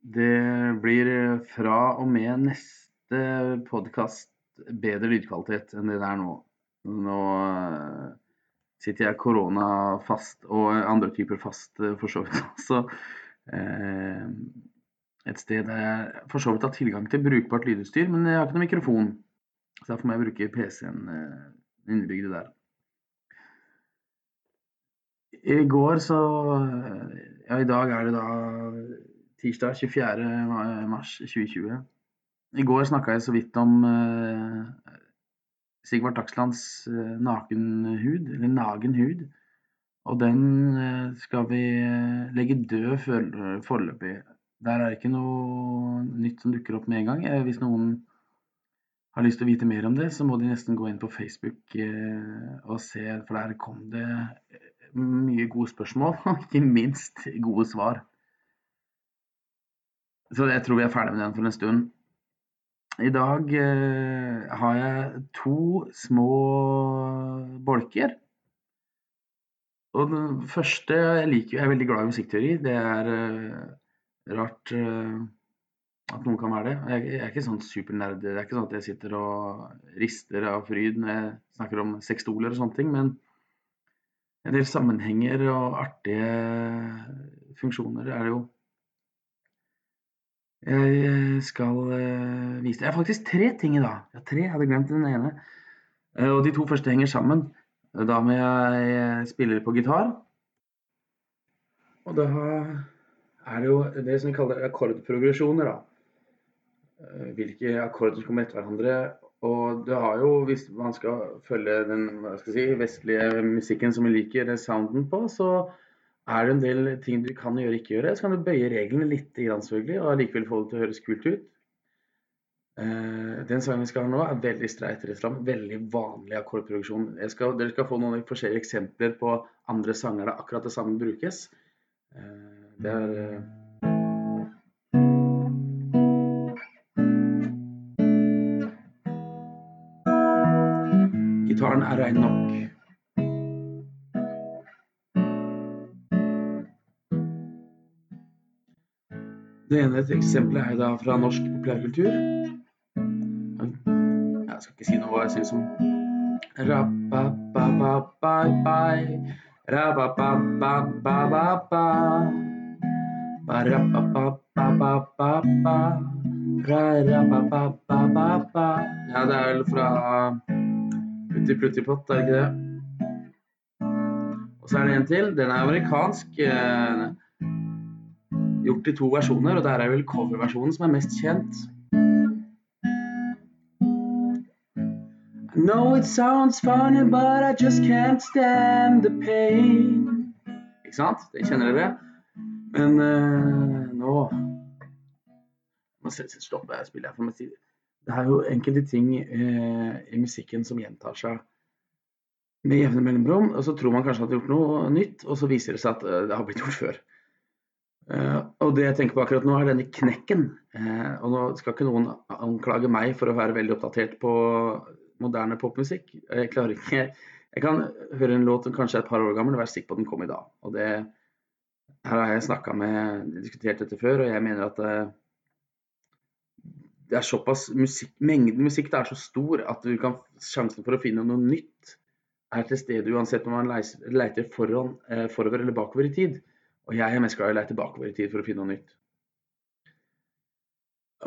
Det blir fra og med neste podkast bedre lydkvalitet enn det det er nå. Nå eh, sitter jeg koronafast og andre typer fast eh, for så vidt. Så eh, et sted der jeg for så vidt har tilgang til brukbart lydutstyr, men jeg har ikke noen mikrofon. Så derfor må jeg bruke PC-en innebygd der. I går så Ja, i dag er det da tirsdag 24. mars 2020. I går snakka jeg så vidt om uh, Sigvart Dagslands uh, nakenhud, eller nagen hud. Og den uh, skal vi legge død foreløpig. Der er det ikke noe nytt som dukker opp med en gang. Hvis noen har lyst til å vite mer om det, så må de nesten gå inn på Facebook og se, for der kom det mye gode spørsmål, og ikke minst gode svar. Så jeg tror vi er ferdig med den for en stund. I dag eh, har jeg to små bolker. Og den første Jeg liker jeg er veldig glad i musikkteori. Det er eh, rart eh, at noen kan være det. Jeg, jeg er ikke sånn supernerd. Det er ikke sånn at jeg sitter og rister av fryd når jeg snakker om sekstoler og sånne ting. Men en del sammenhenger og artige funksjoner er det jo jeg eh, skal uh, vise deg Jeg har faktisk tre ting i dag. Ja, tre, jeg hadde glemt den ene. Uh, og de to første henger sammen. Da må jeg spille på gitar. Og da er det jo det som vi kaller akkordprogresjoner, da. Hvilke akkorder som kommer etter hverandre. Og det har jo, hvis man skal følge den skal si, vestlige musikken som vi liker sounden på, så er det en del ting du kan gjøre og ikke gjøre. Så kan du bøye reglene litt, selvfølgelig, og likevel få det til å høres kult ut. Uh, den sangen vi skal ha nå, er veldig streit rett fram. Veldig vanlig akkordproduksjon. Skal, dere skal få noen forskjellige eksempler på andre sanger der akkurat det samme brukes. Uh, det er uh, Gitaren er rein nok. Det ene eksempelet er da fra norsk populærkultur. Jeg skal ikke si noe hva jeg syns om Ja, det er vel fra Putti Plutti Pott, er det ikke det? Og så er det en til. Den er amerikansk. Gjort i to versjoner, og der er vel coverversjonen som er mest kjent. I it sounds funny, but I just can't stand the pain. Ikke sant? Det kjenner dere. Men uh, nå Nå stoppe jeg spiller for meg. Det er jo enkelte ting uh, i musikken som gjentar seg med jevne mellomrom. Og så tror man kanskje at det har gjort noe nytt, og så viser det seg at uh, det har blitt gjort før. Uh, og det jeg tenker på akkurat nå, er denne knekken. Uh, og nå skal ikke noen anklage meg for å være veldig oppdatert på moderne popmusikk. Jeg klarer ikke Jeg kan høre en låt som kanskje er et par år gammel og være sikker på at den kom i dag. Og det Her har jeg snakka med diskutert dette før, og jeg mener at uh, det er såpass musikk, Mengden musikk det er så stor at du kan, sjansen for å finne noe nytt er til stede uansett om man leiter foran, forover eller bakover i tid. Og jeg er mest glad i å leite bakover i tid for å finne noe nytt.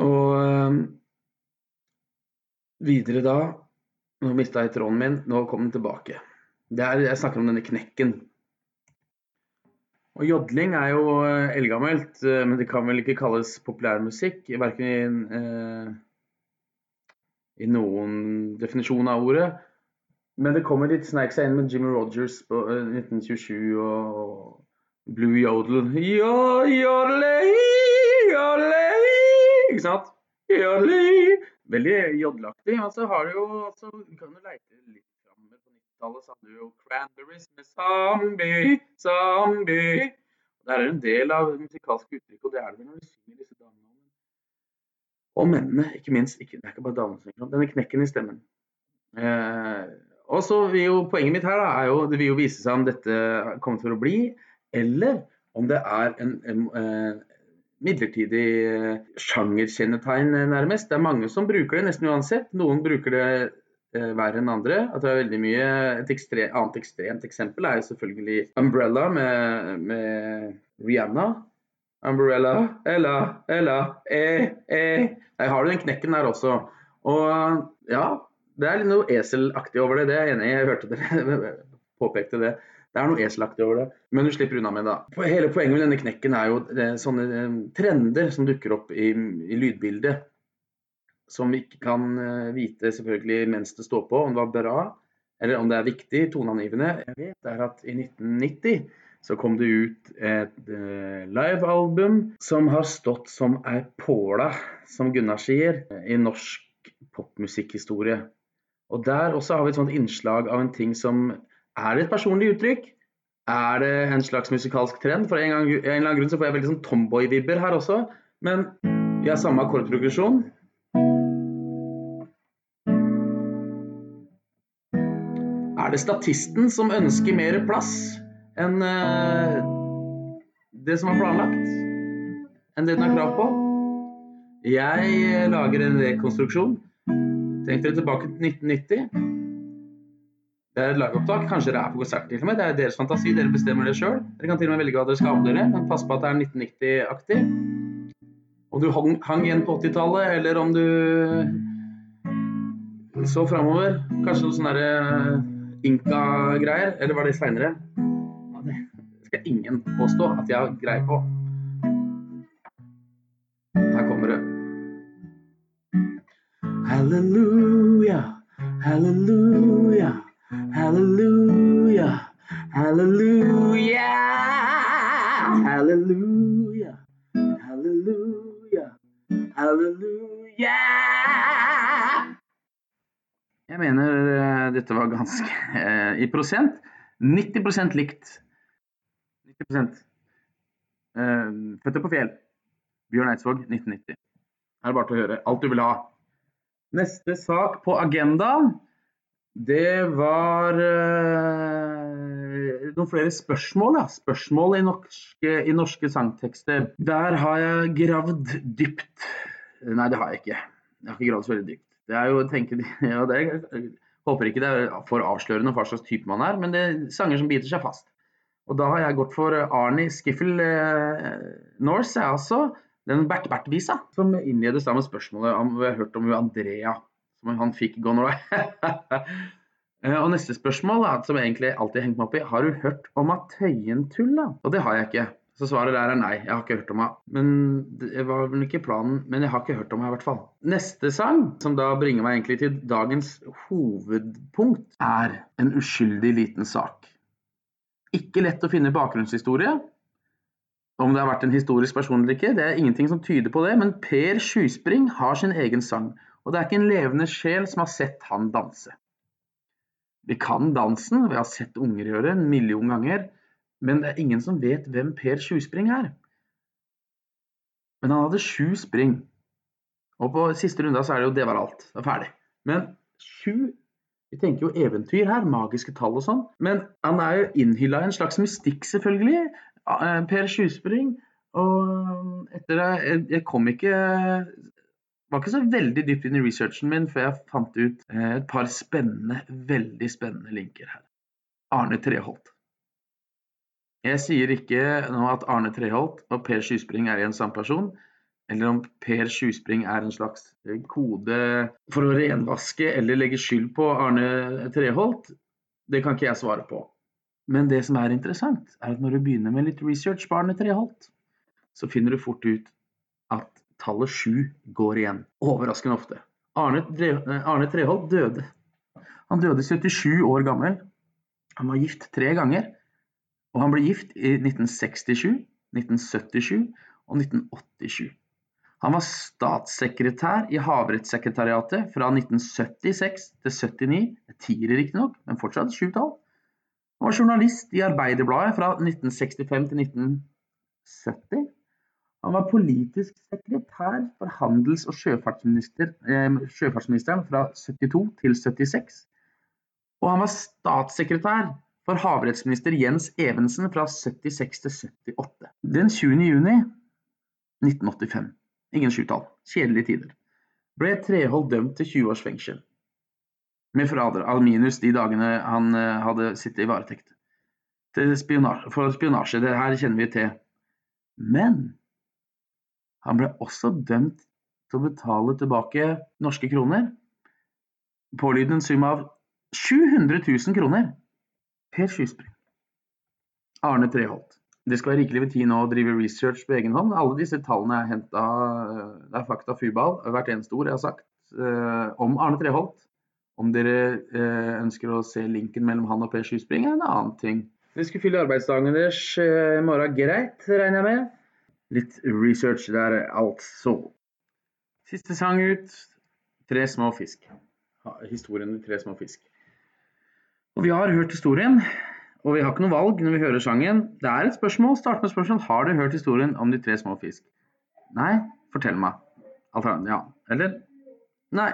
Og øh, videre da Nå mista jeg tråden min, nå kom den tilbake. Er, jeg snakker om denne knekken. Og Jodling er jo eh, eldgammelt, eh, men det kan vel ikke kalles populærmusikk. Verken i, eh, i noen definisjon av ordet. Men det kommer litt sneik seg inn med Jimmy Rogers på 1927 og Blue Yodel Jodlei, jodlei, Ikke sant? Jodlei. Veldig jodelaktig, Og så har du jo altså, Du kan jo leite litt framover på 90-tallet, så hadde du jo Cranberries med Zombie, Zombie. Det er en del av musikalske uttrykket, og det er det når du synger disse damene. Og mennene, ikke minst. Ikke, det er ikke bare damene som synger. Denne knekken i stemmen. Eh, og så vil jo Poenget mitt her da, er jo, det vil jo vise seg om dette kommer til å bli eller om det er en, en, en, midlertidig eh, sjangerkjennetegn, nærmest. Det er mange som bruker det nesten uansett. Noen bruker det eh, verre enn andre. At det er veldig mye Et ekstre, annet ekstremt eksempel er jo selvfølgelig Umbrella med, med Rihanna. Umbrella, Ella, Ella, eh, eh. Der har du den knekken der også. Og ja, det er litt noe eselaktig over det. Det er jeg enig i. Jeg hørte dere påpekte det. Det er noe eselaktig over det, men du slipper unna med det. Hele poenget med denne knekken er jo det, sånne eh, trender som dukker opp i, i, lydbildet. Som vi ikke kan uh, vite selvfølgelig mens det står på, om det var bra eller om det er viktig, toneangivende. Jeg vet er at i 1990 så kom det ut et livealbum som har stått som ei påla, som Gunnar sier, i norsk popmusikkhistorie. Og der også har vi et sånt innslag av en ting som er det et personlig uttrykk? Er det en slags musikalsk trend? For en, gang, en eller annen grunn så får jeg veldig sånn tomboy-vibber her også. Men vi har samme akkordprogresjon. Er det statisten som ønsker mer plass enn uh, det som er planlagt? Enn det den har krav på? Jeg lager en rekonstruksjon. Tenk dere tilbake til 1990. Det er et lagopptak, Kanskje dere er på konsert til og med. Det er deres fantasi. Dere bestemmer det sjøl. Dere kan til og med velge hva dere skal avdøre, men pass på at det er 1990-aktig. Om du hang, hang igjen på 80-tallet, eller om du så framover. Kanskje noe sånn derre eh, Inka-greier. Eller var det seinere? Det skal ingen påstå at jeg har greie på. Her kommer det. Halleluja, halleluja. Halleluja, halleluja, halleluja, halleluja, halleluja. Jeg mener uh, dette var ganske uh, I prosent 90% likt. 90% uh, Føtter på fjell. Bjørn Eidsvåg, 1990. Her er det bare til å høre alt du vil ha. Neste sak på agendaen det var uh, noen flere spørsmål. Ja. Spørsmål i norske, i norske, sangtekster. Der har jeg gravd dypt. Nei, det har jeg ikke. Jeg har ikke gravd så veldig dypt. Det er jo å tenke ja, det Jeg håper ikke det er for avslørende hva slags type man er, men det er sanger som biter seg fast. Og da har jeg gått for Arnie Skiffel uh, Norse, er altså den Bert-Bert-visa, som innledes da med spørsmålet om vi har hørt om Andrea som han fikk gonoré. Eh, og neste spørsmål, som jeg egentlig alltid hengt meg opp i, har du hørt om Tøyen tulla? Og det har jeg ikke. Så svaret der er nei, jeg har ikke hørt om henne. Men det var vel ikke planen, men jeg har ikke hørt om henne i hvert fall. Neste sang, som da bringer meg egentlig til dagens hovedpunkt, er en uskyldig liten sak. Ikke lett å finne bakgrunnshistorie. Om det har vært en historisk person eller ikke, det er ingenting som tyder på det, men Per Skyspring har sin egen sang. Og det er ikke en levende sjel som har sett han danse. Vi kan dansen, vi har sett unger gjøre en million ganger, men det er ingen som vet hvem Per Sjuspring er. Men han hadde sju spring. Og på siste runde så er det jo det var alt. Det er ferdig. Men sju Vi tenker jo eventyr her, magiske tall og sånn. Men han er jo innhylla i en slags mystikk, selvfølgelig. Eh, per Sjuspring. Og etter det Jeg kom ikke var ikke så veldig dypt inn i researchen min før jeg fant ut eh, et par spennende, veldig spennende linker her. Arne Treholt. Jeg sier ikke nå at Arne Treholt og Per Skyspring er en samme person, eller om Per Skyspring er en slags eh, kode for å renvaske eller legge skyld på Arne Treholt. Det kan ikke jeg svare på. Men det som er interessant, er at når du begynner med litt research på Arne Treholt, så finner du fort ut tallet sju går igjen. Overraskende ofte. Arne, eh, Arne Treholt døde. Han døde 77 år gammel. Han var gift tre ganger. Og han ble gift i 1967, 1977 og 1987. Han var statssekretær i Havrettssekretariatet fra 1976 til 79. Tiere riktignok, men fortsatt sju-tall. Han var journalist i Arbeiderbladet fra 1965 til 1970. Han var politisk sekretær for handels- og sjøfartsminister, eh, sjøfartsministeren fra 72 til 76. Og han var statssekretær for havrettsminister Jens Evensen fra 76 til 78. Den 20. juni 1985. Ingen sjutall. Kjedelige tider. Ble Treholt dømt til 20 års fengsel. Med forræder, minus de dagene han eh, hadde sittet i varetekt. Spionasje, for spionasje. Det her kjenner vi til. Men han ble også dømt til å betale tilbake norske kroner. Pålydende en sum av 700 000 kroner. Per Skyspring. Arne Treholt. Det skal være rikelig med tid nå å drive research på egen hånd. Alle disse tallene er henta Det er fakta fubal, hvert eneste ord jeg har sagt uh, om Arne Treholt. Om dere uh, ønsker å se linken mellom han og Per Skyspring, er en annen ting. Dere skulle fylle arbeidsdagen deres i morgen greit, regner jeg med. Litt research der, altså. Siste sang ut. Tre små fisk. Historien om tre små fisk. Og vi har hørt historien, og vi har ikke noe valg når vi hører sangen. Det er et spørsmål. Start med spørsmål. Har du hørt historien om de tre små fisk? Nei? Fortell meg. Alternativ ja. Eller? Nei.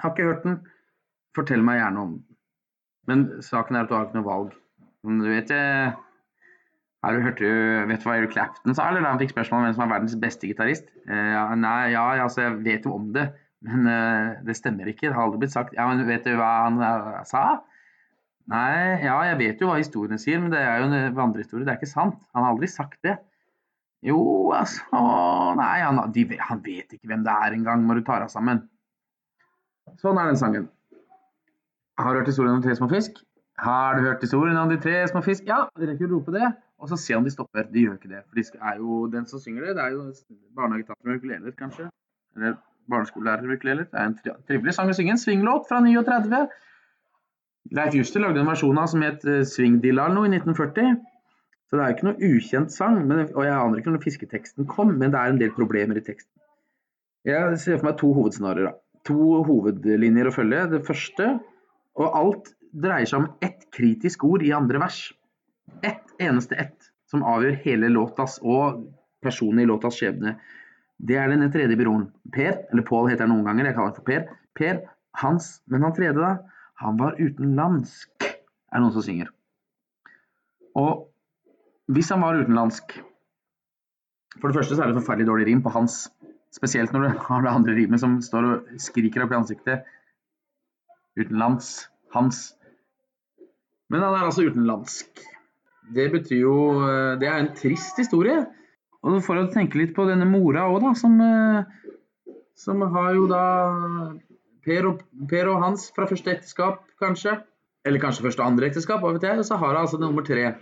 Har ikke hørt den. Fortell meg gjerne om den. Men saken er at du har ikke noe valg. Men du vet jeg eh, har du hørt, vet du hva Eric Clapton sa, eller da han fikk spørsmål om hvem som er verdens beste gitarist? Uh, nei, ja, altså, jeg vet jo om det, men uh, det stemmer ikke. Det har aldri blitt sagt. Ja, men vet du hva han uh, sa? Nei, ja, jeg vet jo hva historien sier, men det er jo en vandrehistorie. Det er ikke sant. Han har aldri sagt det. Jo, altså Nei, han, de, han vet ikke hvem det er engang, må du ta deg sammen. Sånn er den sangen. Har du hørt historien om tre små fisk? Har du hørt historien om de tre små fisk? Ja, de rekker å rope det, og så se om de stopper. De gjør ikke det. For de er jo, den som synger det, det er jo barnehagetatter med ukuleler, kanskje. Eller barneskolelærer med ukuleler. Det er en trivelig sang å synge. En swinglåt fra 39. Leif Juster lagde en versjon av som het uh, Svingdilla eller noe i 1940. Så det er ikke noe ukjent sang, men, og jeg aner ikke når fisketeksten kom, men det er en del problemer i teksten. Jeg ser for meg to hovedscenarioer. To hovedlinjer å følge. Det første, og alt dreier seg om ett kritisk ord i andre vers. Ett eneste ett som avgjør hele låtas og personen i låtas skjebne. Det er den tredje byråen. Per, eller Pål heter han noen ganger, jeg kaller han for Per. Per, Hans, men han tredje, da? Han var utenlandsk, er noen som synger. Og hvis han var utenlandsk For det første så er det forferdelig dårlig rim på hans. Spesielt når du har det andre rimet som står og skriker opp i ansiktet. Utenlands. Hans. Men han er altså utenlandsk. Det betyr jo eh, Det er en trist historie. Og for å tenke litt på denne mora òg, da, som, eh, som har jo da Per og, per og, Hans fra første ekteskap, kanskje. Eller kanskje første og andre ekteskap, hva vet jeg. Og så har hun altså nummer tre.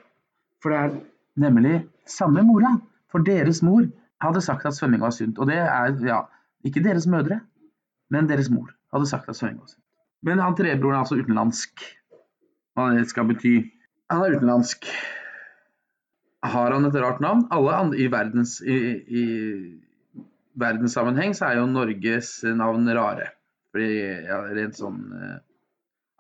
For det er nemlig samme mora. For deres mor hadde sagt at svømming var sunt. Og det er, ja, ikke deres mødre, men deres mor hadde sagt at svømming var sunt. Men han trebroren er altså utenlandsk. Hva det skal bety. Han er utenlandsk. Har han et rart navn? Alle andre i verdens i, i verdenssammenheng så er jo Norges navn rare. Fordi ja, rent sånn uh,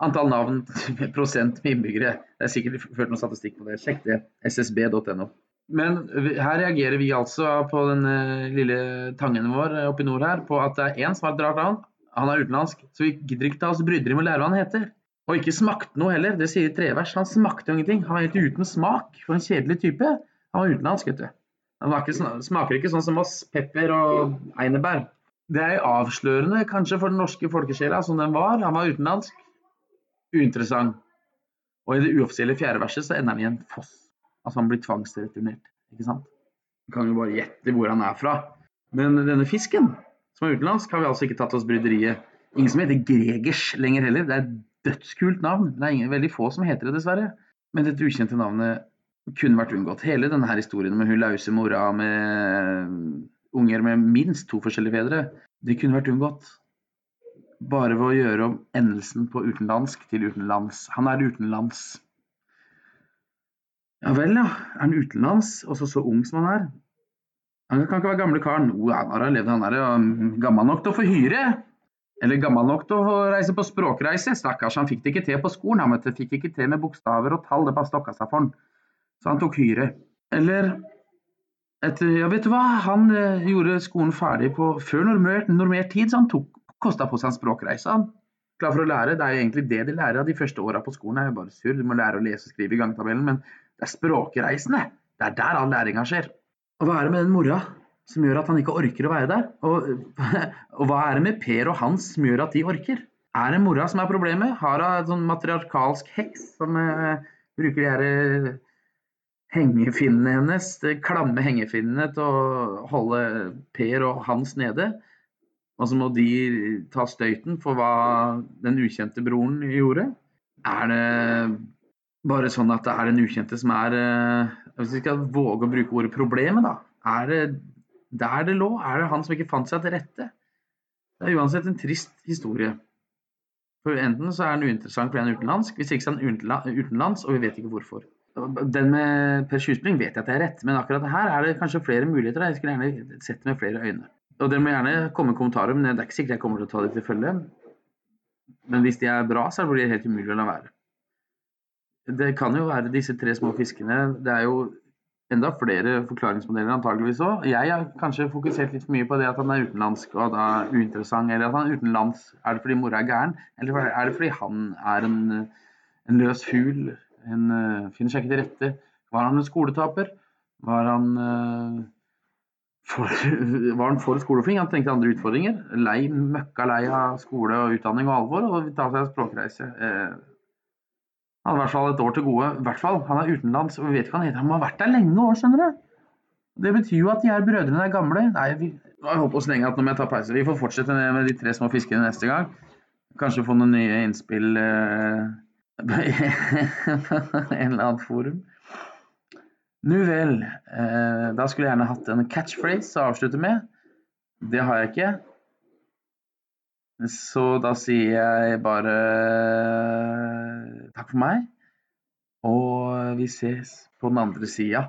Antall navn, prosent med innbyggere. Det er sikkert ført noen statistikk på det. Sjekk det. ssb.no. Men her reagerer vi altså på den uh, lille tangen vår eh, oppe i nord her, på at det er én som har et rart navn. Han er utenlandsk. Så vi gidder ikke ta oss brydere med å lære hva han heter. Og ikke smakte noe heller. Det sier trevers. Han smakte jo ingenting. Han var helt uten smak. For en kjedelig type. Han var utenlandsk, vet du. Han ikke, smaker ikke sånn som oss. Pepper og einebær. Det er avslørende kanskje for den norske folkesjela som den var. Han var utenlandsk. Uinteressant. Og i det uoffisielle fjerde verset så ender han i en foss. Altså han blir tvangsreturnert. Ikke sant? Du kan jo bare gjette hvor han er fra. Men denne fisken, som er utenlandsk, har vi altså ikke tatt oss bryderiet. Ingen som heter Gregers lenger heller. Det er dødskult navn. Det er ingen, veldig få som heter det, dessverre. Men dette ukjente navnet kunne vært unngått. Hele denne her historien med hun lause mora med unger med minst to forskjellige fedre. Det kunne vært unngått. Bare ved å gjøre om endelsen på utenlandsk til utenlands. Han er utenlands. Ja vel, ja. Er han utenlands, også så ung som han er? Han kan ikke være gamle karen. Jo, han har levd, han er gammel nok til å få hyre. Eller gammel nok til å reise på språkreise. Stakkars, han fikk det ikke til på skolen. Han fikk ikke til med bokstaver og tall, det bare stokka seg for han. Så han tok hyre. Eller et, ja, vet du hva, han eh, gjorde skolen ferdig på før normert, normert tid, så han tok, kosta på seg en språkreise. Han klar for å lære. Det er jo egentlig det de lærer av de første åra på skolen. Det er jo bare surr. Du må lære å lese og skrive i gangtabellen, men det er språkreisene. Det er der all læringa skjer. Og hva er det med den mora? Som gjør at han ikke orker å være der? Og, og hva er det med Per og Hans som gjør at de orker? Er det mora som er problemet? Har hun en sånn matriarkalsk heks som uh, bruker de her eh, hengefinnene hennes, de klamme hengefinnene, til å holde Per og Hans nede? Og så må de ta støyten for hva den ukjente broren gjorde? Er det bare sånn at det er den ukjente som er eh, Hvis vi skal våge å bruke ordet problemet, da. Er det der det lå? Er det han som ikke fant seg til rette? Det er uansett en trist historie. For Enten så er den uinteressant fordi han er utenlandsk, hvis ikke så er den utenlands, og vi vet ikke hvorfor. Den med Per Tjusbring vet jeg at det er rett, men akkurat her er det kanskje flere muligheter. Jeg skulle gjerne sett med flere øyne. Og Dere må gjerne komme med kommentarer, men det er ikke sikkert jeg kommer til å ta det til følge. Men hvis de er bra, så blir det helt umulig å la være. Det kan jo være disse tre små fiskene. Det er jo enda flere forklaringsmodeller antageligvis òg. Jeg har kanskje fokusert litt for mye på det at han er utenlandsk og da uinteressant. Eller at han er utenlands. Er det fordi mora er gæren, eller er det fordi han er en, en løs fugl? En, uh, finner seg ikke til rette? Var han en skoletaper? Var han uh, for, var han for skoleflink? Han trengte andre utfordringer. Lei, møkka lei av skole og utdanning og alvor, og ta seg en språkreise. Eh, han har i hvert fall et år til gode. I hvert fall, Han er utenlands, og vi vet ikke hva han heter. Han må ha vært der lenge òg, skjønner du. Det betyr jo at de her brødrene er gamle. Nei, vi, jeg håper så lenge at nå må jeg ta pause. Vi får fortsette med de tre små fiskene neste gang. Kanskje få noen nye innspill eh, en eller annen forum. Nu vel. Eh, da skulle jeg gjerne hatt en catchphrase å avslutte med. Det har jeg ikke. Så da sier jeg bare takk for meg. Og vi ses på den andre sida.